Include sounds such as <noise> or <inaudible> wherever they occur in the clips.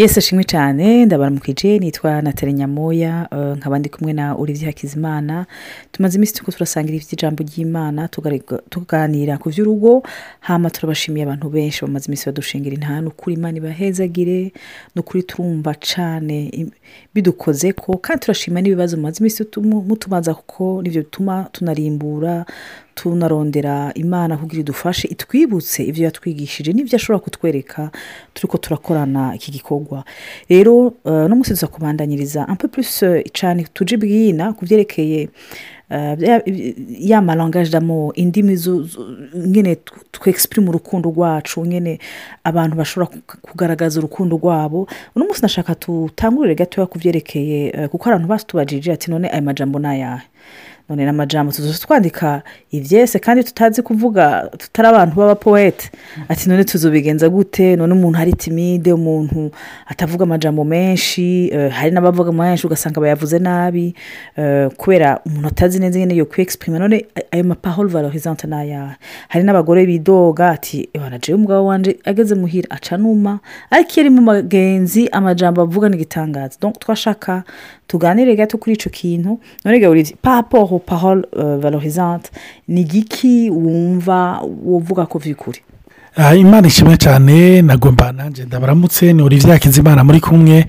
yesi ashimwe cyane. Ndabaramukije nitwa natale nyamoya eh, nkaba ndi kumwe na olivier hakizimana. Tumaze iminsi turiko turasangira iby'ijambo ry'imana tuganira ku by'urugo hama turabashimiye abantu benshi bamaze iminsi badushingira intanu ukuri imana ibahezagire ni ukuri turumva cane im- bidukoze ko kandi turashima n'ibibazo mumaze iminsi mutubaza kuko nivyo bituma tunarimbura tunarondera imana kugira idufashe itwibutse ibyo yatwigishije n'ibyo ashobora kutwereka turiko turakorana iki gikorwa. Rero uh, no musi tuza kubandanyiriza plus eh, cane tuje bwina ku vyerekeye eh, ya- indimi zu- zu- ngene tw- twexprime urukundo rwacu ngene abantu bashobora ku- kugaragaza urukundo rwabo. Uno munsi nashaka tutangurire gatoya ku vyerekeye eh, kuko abantu batubajije ati none ayo majambo ni ayahe? None n'amajambo tuzoza twandika ivyese kandi tutazi kuvuga tutari abantu b'abapoete ati none tuzobigenza gute? None umuntu ari timide umuntu atavuga amajambo menshi eh, hari n'abavuga menshi ugasanga bayavuze nabi eh, kubera umuntu atazi neza nyene yo kwexprima none ayo maparole valorisante n'ayahe hari n'abagore bidoga ati jewe umugabo wanje ageze muhira aca numa ariko iyo ari mu magenzi amajambo avuga ni igitangaza twashaka tuganire gato kuri ico kintu none par rapport aux paroles euh, valorisantes ni giki wumva wovuga ko vy'ukuri. Ah, imana ishimwe cyane nagomba nanjye ndabaramutse ni olivier hakizimana muri kumwe.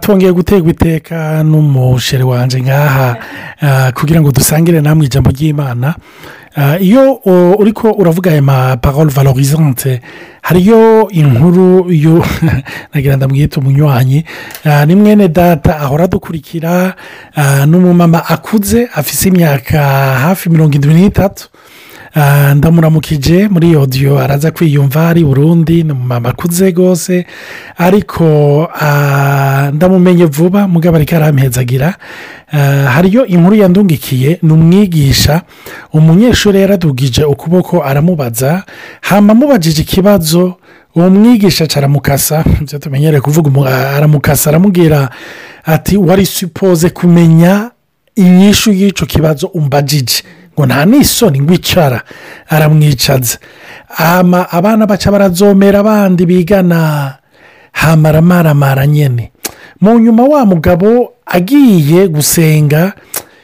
Twongeye guterwa iteka n'umushere wanjye nk'aha ah, kugira ngo dusangire namwe ijambo ry'imana iyo o, uriko uravuga aya maparole valorisante hariyo inkuru yo nagira ndamwita umunywanyi ni mwene data ahora dukurikira ah, n'umumama akuze afise imyaka hafi mirongo irindwi n'itatu ndamuramukije muri odiyo araza kwiyumva ari burundi ni umumama akuze rwose. Ariko ah, ndamumenye vuba mugabo ariko arampezagira Ah, hariyo inkuru yandungikiye ni umwigisha. Umunyeshuri yaradugije ukuboko aramubaza. Hama amubajije ikibazo uwo mwigisha aramukasa. Ibyo tumenyereye kuvuga aramukasa aramubwira ati wari supoze kumenya inyishu y'icyo kibazo umbajije? Ngo nta n'isoni ngo icara aramwicaza abana baca barazomera abandi bigana. Hamaramaramara nyine mu nyuma wa mugabo agiye gusenga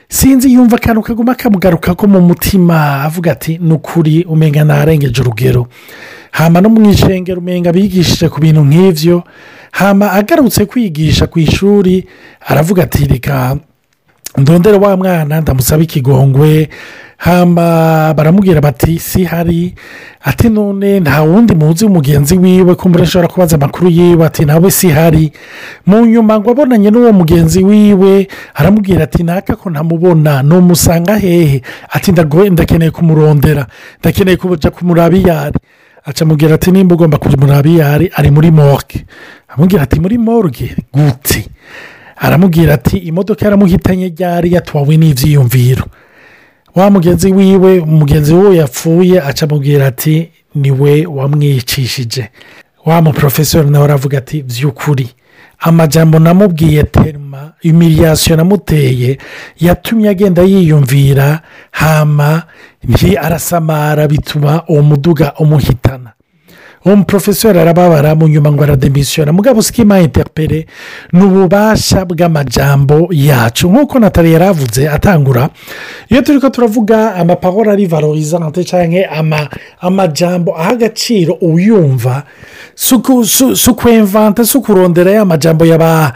sinzi yumva akantu kaguma kamugaruka ko mu mutima. Avuga ati ni ukuri umenga narengeje urugero. Hama no mu ishengero umenga bigishije ku bintu nk'ibyo hama agarutse kwigisha ku ishuri aravuga ati reka ndondere wa mwana ndamusaba ikigongwe hamba baramubwira bati si hari. Ati none nta wundi muzi w'umugenzi wiwe ko mbere ashobora kubaza amakuru yiwe. Ati nawe si hari. Mu nyuma ngo abonanye n'uwo mugenzi wiwe aramubwira ati naka ko ntamubona numusanga hehe? Ati ndakeneye kumurondera ndakeneye kujya kumuraba iyo ari aca amubwira ati nimba ugomba kumuraba iyo ari ari muri morgue. Amubwira ati muri morgue gute aramubwira ati imodoka yaramuhitanye ryari yatwawe n'ibyiyumviro wa mugenzi wiwe umugenzi we yapfuye aca amubwira ati ni we wamwicishije. Wa muporofesori nawe aravuga ati by'ukuri amajambo namubwiye terima imiriyasiyo namuteye yatumye agenda yiyumvira hama nti arasamara bituma uwo muduga umuhitana. Uwo muporofesori arababara mu nyuma ngo arademisiyona mugabo sikima interpere ni ububasha bw'amajambo yacu nk'uko natali yari avuze atangura iyo turi ko turavuga amapahoro ari valorizante cyangwa ama, amajambo aha agaciro uyumva si ukwemvanta si ukurondera ya majambo yaba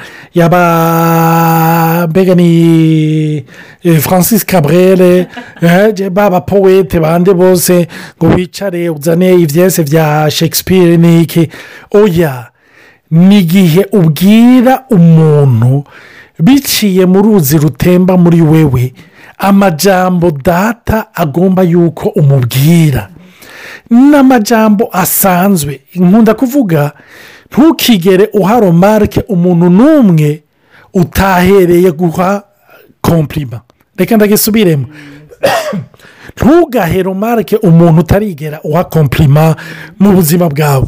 mbega ni eh, francis cabrere eh, baba powete bande bose ngo wicare uzane ibyese bya shakespeare n'iki oya ni igihe ubwira umuntu biciye mu ruzi rutemba muri wewe amajambo data agomba yuko umubwira. N'amajambo asanzwe. Nkunda kuvuga ntukigere uha romarike umuntu n'umwe utahereye guha kompirima reka ndagisubiremo. <coughs> Ntugahe romarike umuntu utarigera uha kompirima mu buzima bwawe.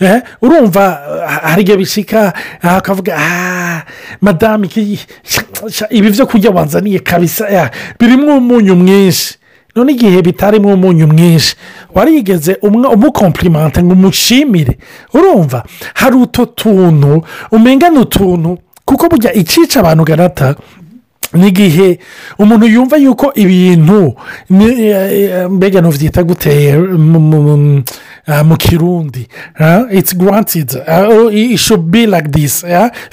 Eh, urumva ah, hari igihe bishika ah, akavuga "Ah, madamu iki- sha- ibi byo kurya wanzaniye kabisa ah, birimo umunyu mwinshi. None igihe bitarimo umunyu mwinshi. Warigeze umukompurimante ngo umushimire. Urumva hari utu tuntu umenya ni utuntu kuko burya icyica abantu garata ni igihe umuntu yumva yuko ibintu mbega ntubyita guteye mu kirundi iti garantidi ishubi like this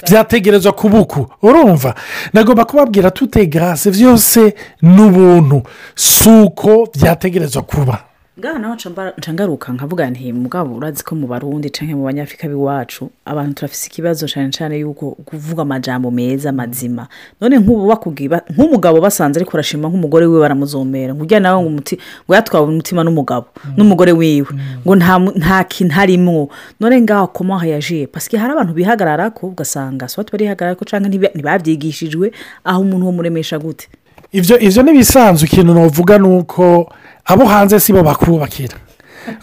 byategerezwa ku buku urumva? Nagomba kubabwira tute garase byose ni ubuntu si uko byategerezwa kuba. Ngaha naho ncangaruka nkavuga nti mugabo urazi ko mu barundi cyangwa mu banyafurika b'iwacu abantu turafise ikibazo cyane cyane yuko kuvuga amajambo meza mazima. None nk'ubu bakubwira nk'umugabo basanze ariko urashima nk'umugore wiwe baramuzomera. Ngo ujya nawe ngo umuti ngo yatwawe umutima n'umugabo n'umugore wiwe. Ngo nta kintu harimwo none ngaho koma hayajiye pasike hari abantu bihagarara ko ugasanga soba barihagarara ko cyangwa ntibabyigishijwe aho umuntu wo muremesha gute. Ibyo ibyo ni ibisanzwe ikintu navuga ni uko abo hanze si bo bakubakira.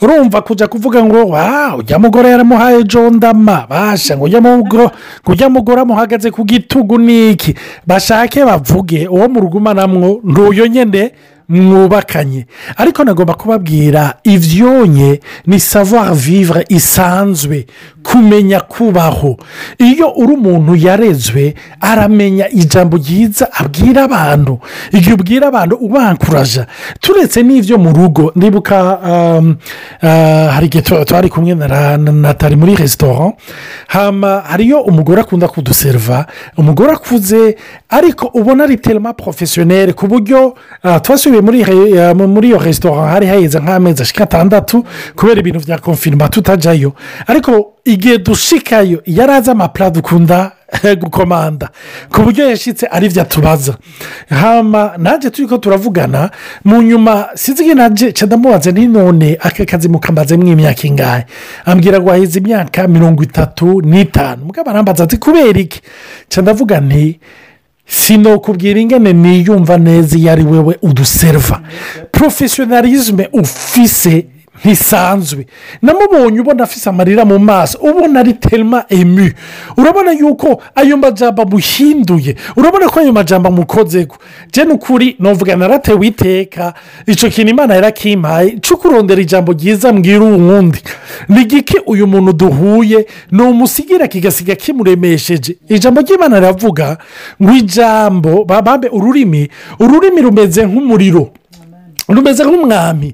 Urumva kujya kuvuga ngo wawu ujya mugore yaramuhaye jondama basha ngo ujya mugore amuhagaze ku gitugu niki bashake bavuge uwo mu rugumanamwo ntuyo nyine mwubakanye. Ariko nagomba kubabwira ibyonye ni savoir vivre isanzwe kumenya kubaho. Iyo uri umuntu yarezwe aramenya ijambo ryiza abwira abantu. Igihe ubwira abantu ubankuraja. Turetse n'ibyo mu rugo. Ndibuka hari igihe twari kumwe na natali muri resitora hariyo umugore akunda kuduseriva umugore akuze ariko ubona ari terima porofesiyoneri ku buryo twasubiye muri iyo resitora hari haheze nk'amezi ashika atandatu kubera ibintu bya konfinima tutajyayo ariko igihe dushikayo yari azi amapara dukunda gukomanda. Ku buryo yashyitse ari byo atubaza. Hama nanjye turi ko turavugana mu nyuma sinzi nanjye ndamubaze ni none aka kazi mukambazemo imyaka ingahe. Ambwira ngo wahize imyaka mirongo itatu n'itanu. Mugabo arambaza ati kubera iki? Ndavuga nti sinokubwira ingene niyumva neza iyo ari wowe uduseriva porofesiyonalizme ufise ntisanzwe namubonye ubona afite amarira mu maso ubona ari terima emu. Urabona yuko ayo majambo amuhinduye. Urabona ko ayo majambo amukozeko jene ukuri navuga naratewe iteka. Icyo kintu imana yarakimpaye cyo kurondera ijambo ryiza mbwira uwundi ni gike uyu muntu duhuye ni umusigira kigasiga kimuremesheje. Ijambo ry'imana riravuga ngo ijambo babambe ururimi ururimi rumeze nk'umuriro. Rumeze nk'umwami.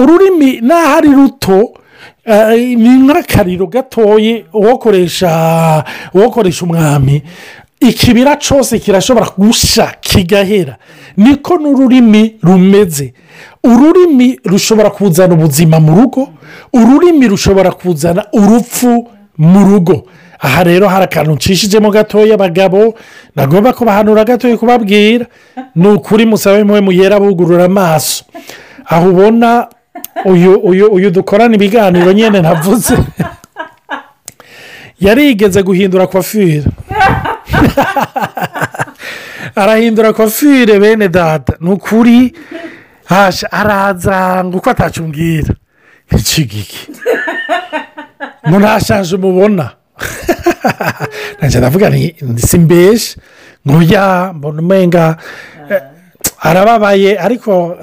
Ururimi n'aho ari ruto ni nk'akariro gatoya uwakoresha uwakoresha umwami. Ikibira cyose kirashobora gusha kigahera. Niko n'ururimi rumeze. Ururimi rushobora kuzana ubuzima mu rugo. Ururimi rushobora kuzana urupfu mu rugo. Aha rero hari akantu ncishijemo gatoya abagabo nagomba kubahanura gatoya kubabwira. Ni ukuri musabe muwe muyera bugurura amaso. Aho ubona uyu uyu uyu dukorana ibiganiro nyine ntavuze yarigeze guhindura kwafire <laughs> arahindura kwafire bene dada ni ukuri araza ngo uko atacumbwira. Ngo ntashaje umubona. ntabwo <laughs> ndavuga ni mbese nk'uya mbona umenga arababaye ariko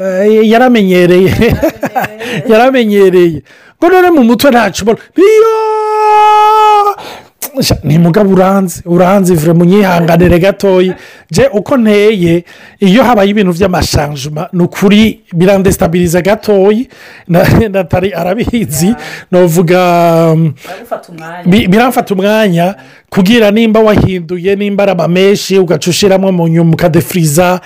yaramenyereye yaramenyereye <laughs> ngo none mu mutwe ntacu ubona ni mugabo uranze uranze ivure munyihanganire gatoya je uko nteye iyo habaye ibintu by'amashanjuma ni ukuri birandesitabiriza gatoya <laughs> natari arabizi navuga biramfata umwanya kugira nimba wahinduye nimba ari amamenshi ugaca ushyiramo mu nyuma ukadefiriza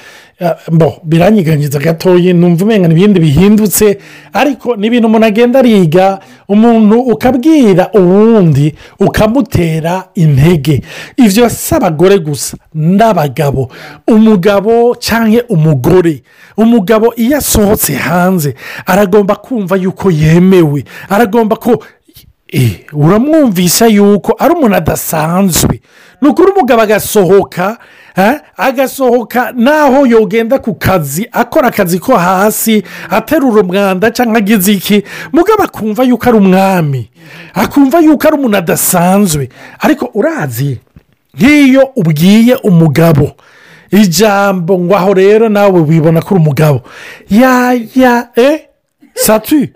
mbo biranyiganyiza gatoya numva umenya ibindi bihindutse. Ariko ni ibintu umuntu agenda ariga umuntu ukabwira uwundi ukamutera intege. Ibyo si abagore gusa n'abagabo umugabo cyangwa umugore. Umugabo iyo asohotse hanze aragomba kumva yuko yemewe. Aragomba ko uramwumvisha yuko ari umuntu adasanzwe. Ni ukuri umugabo agasohoka agasohoka naho yogenda ku kazi akora akazi ko hasi aterura umwanda cyangwa agize iki? Mugabo akumva yuko ari umwami. Akumva yuko ari umuntu adasanzwe. Ariko urazi nk'iyo ubwiye umugabo ijambo ngo aho rero nawe wibona ko uri umugabo. Ya ya e satu.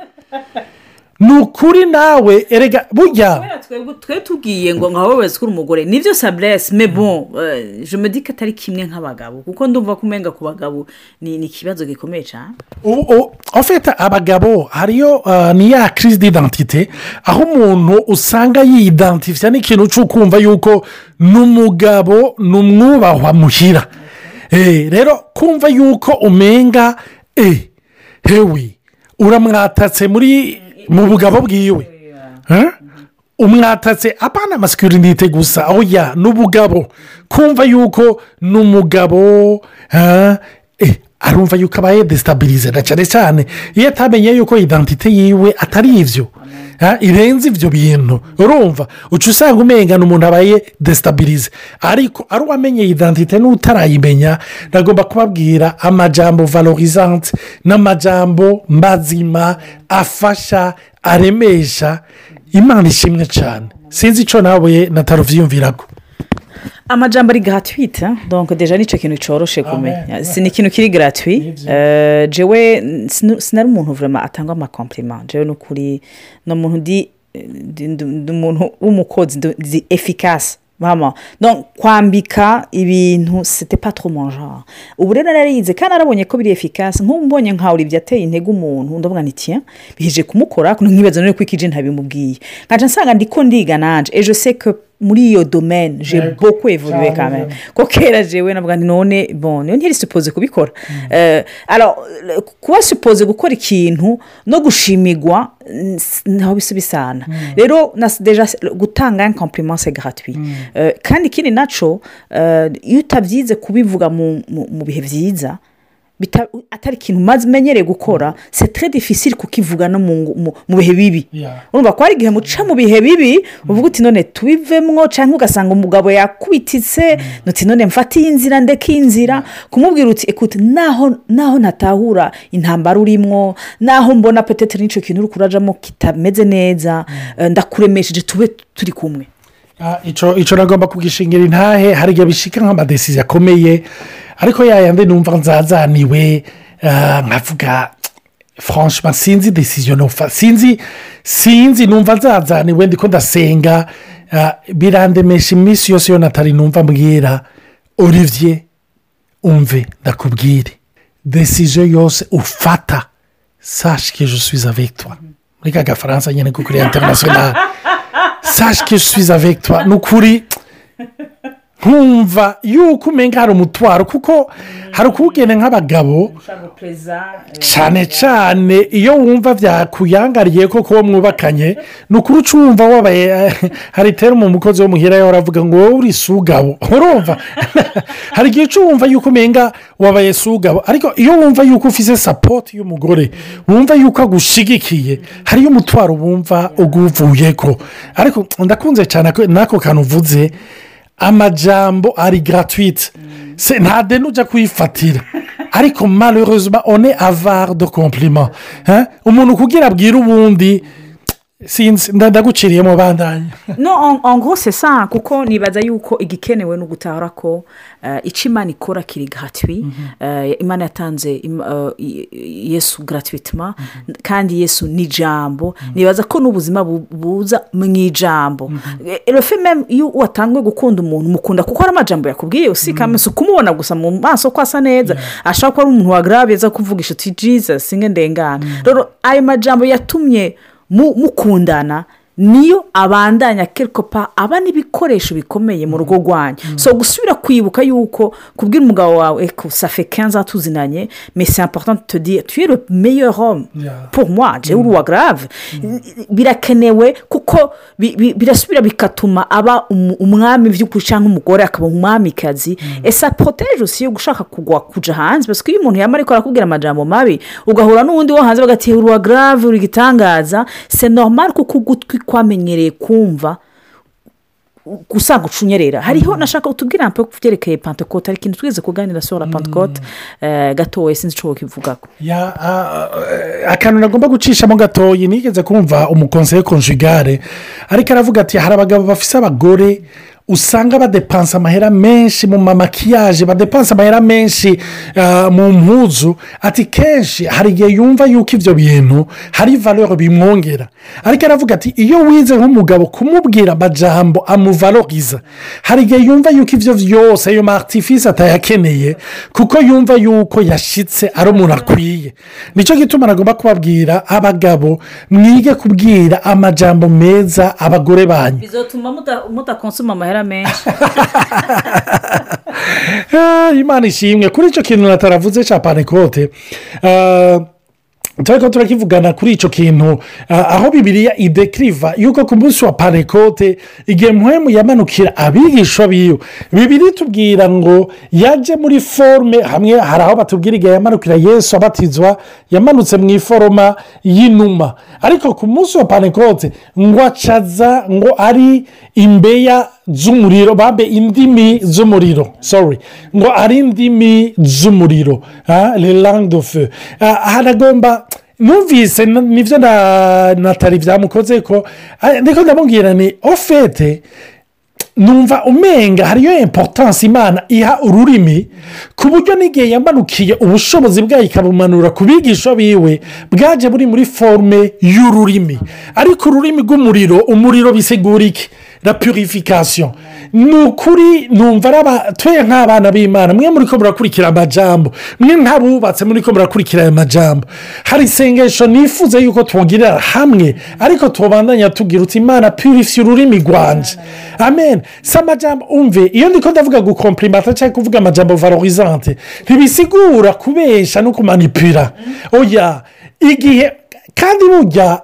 Ni ukuri nawe erega burya. Twe tubwiye ngo nka wowe uri umugore. Nibyo saburesi me bon euh, je me dis ko atari kimwe nk'abagabo kuko ndumva ko umenga ku bagabo ni ikibazo gikomeye cyane ofite abagabo hariyo ah, ni ya kirisi d'identite aho umuntu usanga yiyidantifiya n'ikintu cyo kumva yuko ni umugabo ni umwubahwa muhira. Eh, rero kumva yuko umenga eh, hewe uramwatatse muri mu bugabo bwiwe Eh? umwatatse apana masikirinite gusa. Oya n'ubugabo. Kumva yuko ni umugabo eh, eh, arumva yuko abaye desitabirize na cyane cyane iyo atamenye yuko idantite yiwe atari ibyo irenze ibyo bintu. Urumva? Uca usanga umengana umuntu abaye desitabirize ariko ari uwamenye idantite n'utarayimenya nagomba kubabwira amajambo valorizante n'amajambo mazima afasha aremesha. Imana ishimwe cyane sinzi icyo nawe nataruvyiyumvirago amajambo ari garatwite donc deja ni cyo kintu cyoroshe kumenya si ni ikintu kiri garatwi Nivyo. jewe sinari umuntu vurema atanga amakomplima jewe ni ukuri ni umuntu ndi ndi- ndi ndi umuntu w'umukozi ndi- ndi efikasi mama kwambika ibintu site pas trop mon genre. Ubu rero narize kandi narabonye ko biri efikasi nk'ubu mbonye nkawe uribye ateye intege umuntu ndavuga nti tiya bihije kumukora nkibaza none ko iki ntabimubwiye. Nkaca nsanga ndiko ndiga nanje ejo se que muri iyo domaine. Je quand même. Rero. ko kera jewe navuga none bon niyo ntiri supose kubikora. Eh, alors le- kuba supose gukora ikintu no gushimirwa mm, s- ntaho bisa bisana rero deja gutanga compliment c'est gratuit. Eh, kandi ikindi naco eh, iyo utabyize kubivuga mu bihe byiza atari ikintu umaze umenyereye gukora très difficile kukivuga no mu bihe bibi. Urumva ko hari igihe muca mu bihe bibi uvuga uti none tubivemwo cyangwa ugasanga umugabo yakubititse uti none mfate iyi nzira ndeke iyi nzira. Kumubwira uti ekuti naho ntatahura intambara urimo naho mbona peteteri n'icyo kintu uri kurajamo kitameze neza eh, ndakuremesheje tube turi kumwe. Ah, ico nagomba kugishingira intahe hari igihe bishika nk'amadesizi akomeye ariko yayandi numva nzazaniwe nkavuga franchement sinzi desiziyo nofa sinzi sinzi numva nzazaniwe ndiko ndasenga ah, birandemesha iminsi yose yo natari numva mbwira olivier umve ndakubwire. Desiziyo yose ufata suis avec toi. Muri ka gafaransa nyine ko kuri interinasiyonari <laughs> suis avec toi. Ni ukuri nkumva yuko umenga hari umutwaro kuko hari ukuwugenda nk'abagabo cyane cyane iyo wumva byakuyangariye ko kuba mwubakanye ni ukuri uca wumva wabaye hari terumu umukozi wo muhira yawe aravuga ngo wowe uri sugabo. Urumva <laughs> hari igihe uca wumva yuko umenga wabaye sugabo. Ariko iyo wumva yuko ufite sapoti y'umugore wumva yuko agushigikiye hariyo umutwaro wumva uguvuye ko ariko ndakunze cyane ko- n'ako kantu uvuze amajambo ari garatwite Se- nta deni ujya kuyifatira ariko malheureusement one avare de compliment Hein? umuntu kugira abwire ubundi sinzi nda- ndaguciriyemo bandanya <laughs> no en- gros c'est ça kuko nibaza yuko igikenewe ni ugutahura ko eh, icyo imana ikora kiri garatwi Eh, imana yatanze eh, yesu garatuwitima kandi yesu ni ijambo nibaza ko n'ubuzima bu- buza mu ijambo. Meme iyo watangiye gukunda umuntu mukunda kuko hari amajambo yakubwiye usikame si ukumubona gusa mu maso ko asa neza ashobora kuba ari umuntu wa garabe aza kuvugisha uti jesus singe ndengana. Rero ayo majambo yatumye mukundana niyo abandanya kerekopa aba n'ibikoresho bikomeye mu rugo rwanyu. So gusubira kwibuka yuko kubwira umugabo wawe eko safe kenza tuzinanye mesi important te dire tu es le meilleur homme Yeah. pour moi. Jewe uri uwa grave. Birakenewe kuko bi- bi- birasubira bigatuma aba umwami by'ukuri cyangwa umugore akaba umwamikazi esa poroteje usiye gushaka kugwa kuja hanze que iyo umuntu yamara ariko arakubwira amajambo mabi ugahura n'uwundi wo hanze bagati uri uwa grave uri igitangaza se normal kuko ugutwi kwamenyereye kumva usanga ucunyerera hariho nashaka utubwira mpe ku byerekeye pantekote hari ikintu twigeze kuganira sora pantekote eh, gatoya sinzi icyo kivugaho Ya, ah, eh, akantu nagomba gucishamo gatoya nigeze kumva umukonseye konjugare ariko aravuga ati hari abagabo bafise abagore usanga badepansa amahera menshi mu mamakiyaje badepansa amahera menshi ah, mu mpuzu. Ati kenshi hari igihe yumva yuko ibyo bintu hari valoro bimwongera. Ariko aravuga ati iyo wize nk'umugabo kumubwira amajambo amuvaloriza hari igihe yumva yuko ibyo byose ayo maritifisi atayakeneye kuko yumva yuko yashyitse ari umuntu akwiye. Nicyo gituma nagomba kubabwira abagabo mwige kubwira amajambo meza abagore banyu. Bizatuma mutakonsoma amahera menshi <laughs> Ah, imana ishimwe kuri icyo kintu nataravuze cya panikote ah, turi ko turakivugana kuri icyo kintu. Ah, aho bibiriya idekiriva yuko ku munsi wa panikote igihe muhemu yamanukira abigishwa biwe. Bibiri tubwira ngo yaje muri forume hamwe hari aho batubwira igihe yamanukira yesu abatizwa yamanutse mu iforoma y'inuma. Ariko ku munsi wa panikote ngo acaza ngo ari imbeya z'umuriro bambe indimi z'umuriro sorry. Ngo ari indimi z'umuriro le Ah, haragomba numvise ni byo na natali byamukoze ko ndiko ndamubwira ni ofete numva umenga hariyo importance imana iha ururimi ku buryo n'igihe yamanukiye ubushobozi bwayo ikabumanura ku bigisha biwe bwaje buri muri forume y'ururimi. Ariko ururimi rw'umuriro umuriro bisigura iki? La purification. Ni ukuri numva twe nk'abana b'imana mwe muri ko murakurikira amajambo mwe nk'abubatse muri ko murakurikira aya majambo. Hari isengesho nifuza yuko twongerera hamwe ariko tubandanya tubwira uti imana purifiye ururimi rwanje. Amen. Si amajambo umve iyo ndiko ndavuga gukompurimata cyangwa kuvuga amajambo valorizante ntibisigura kubesha no kumanipira oya igihe kandi burya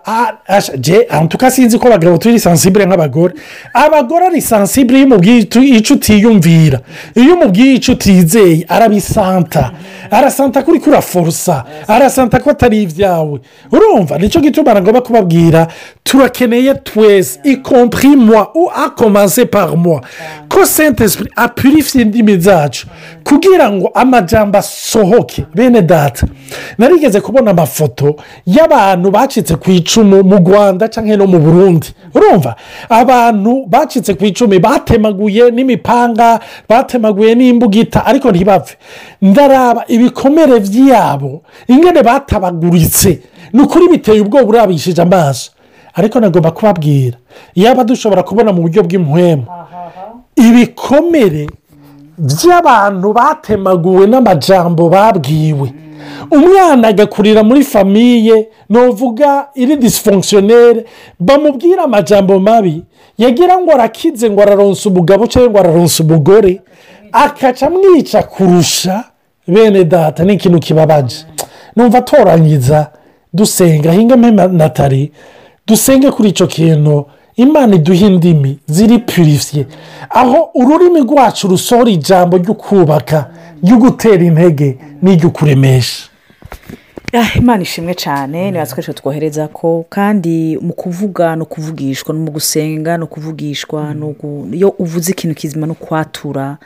asha, je antuka sinzi ko abagabo turi sansibire nk'abagore. Abagore ari sansibire iyo umubwiye icyo utiyumvira. Iyo umubwiye icyo utizeye arabisanta. Arasanta kuri kuraforosa arasanta ko atari ibyawe. Urumva ni cyo gituma nagomba kubabwira turakeneye twese ikompiri mwa u akomanse par mwa ko sente esprit apurifiye indimi zacu. Kugira ngo amajambo asohoke. Bene data narigeze kubona amafoto y'abantu bacitse ku icumu mu rwanda cyangwa no mu burundi. Urumva? Abantu bacitse ku icumi batemaguye n'imipanga batemaguye n'imbugita ariko ntibapfe. Ndaraba ibikomere byabo ingene batabaguritse. Ni ukuri biteye ubwoba urabishije amaso. Ariko nagomba kubabwira yaba dushobora kubona mu buryo bw'impwemu ibikomere by'abantu batemaguwe n'amajambo babwiwe. Umwana agakurira muri famiye nuvuga iri disifongisiyoneri bamubwira amajambo mabi. Yagira ngo arakize ngo araronsa umugabo cyangwa ngo araronsa umugore akaca amwica kurusha bene data ni ikintu kibabaje. Numva atorangiza dusenga hinga natali dusenge kuri icyo kintu. Imana iduha indimi ziri purifiye aho ururimi rwacu rusohora ijambo ryo kubaka ryo gutera intege n'iryo kuremesha Ah, imana ishimwe cyane niba twese twohereza ko kandi mu kuvuga no kuvugishwa no mu gusenga no kuvugishwa iyo uvuze ikintu kizima no kwatura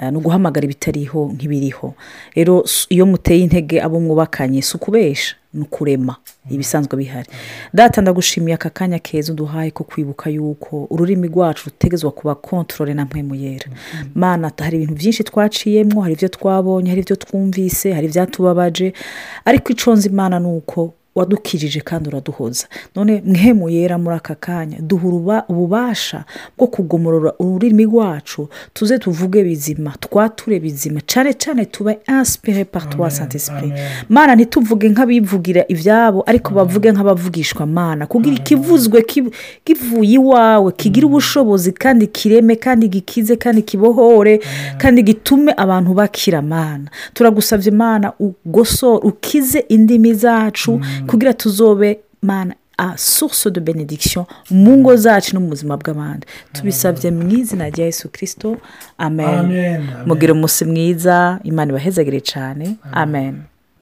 eh, no guhamagara ibitariho nk'ibiriho. Rero iyo muteye intege abo mwubakanye si ukubesha ni ukurema ibisanzwe bihari. Data ndagushimiye aka kanya keza uduhaye ko kwibuka yuko ururimi rwacu rutegezwa kuba kontorore na mpemu yera mana hari ibintu byinshi twaciyemo hari ibyo twabonye hari ibyo twumvise hari ibyatubabaje ariko icyo nzi imana ni uko wadukijije kandi uraduhoza. None mwemu yera muri aka kanya duha ububasha bwo kugomorora ururimi rwacu tuze tuvuge bizima twature bizima cyane cyane tuba insipire paritowa sante sipire mana ntituvuge nk'abivugira ibyabo ariko bavuge nk'abavugishwa mana. Kugira ikivuzwe ki- kivuye iwawe kigira ubushobozi kandi kireme kandi gikize kandi kibohore kandi gitume abantu bakira mana. Turagusabye mana ugosore ukize indimi zacu kugira tuzobe mana a source de benediction mu ngo zacu no mu buzima bw'abandi. Tubisabye mu izina rya yesu kirisito amen. mugire umunsi mwiza. Imana ibahezagire cyane. Amen.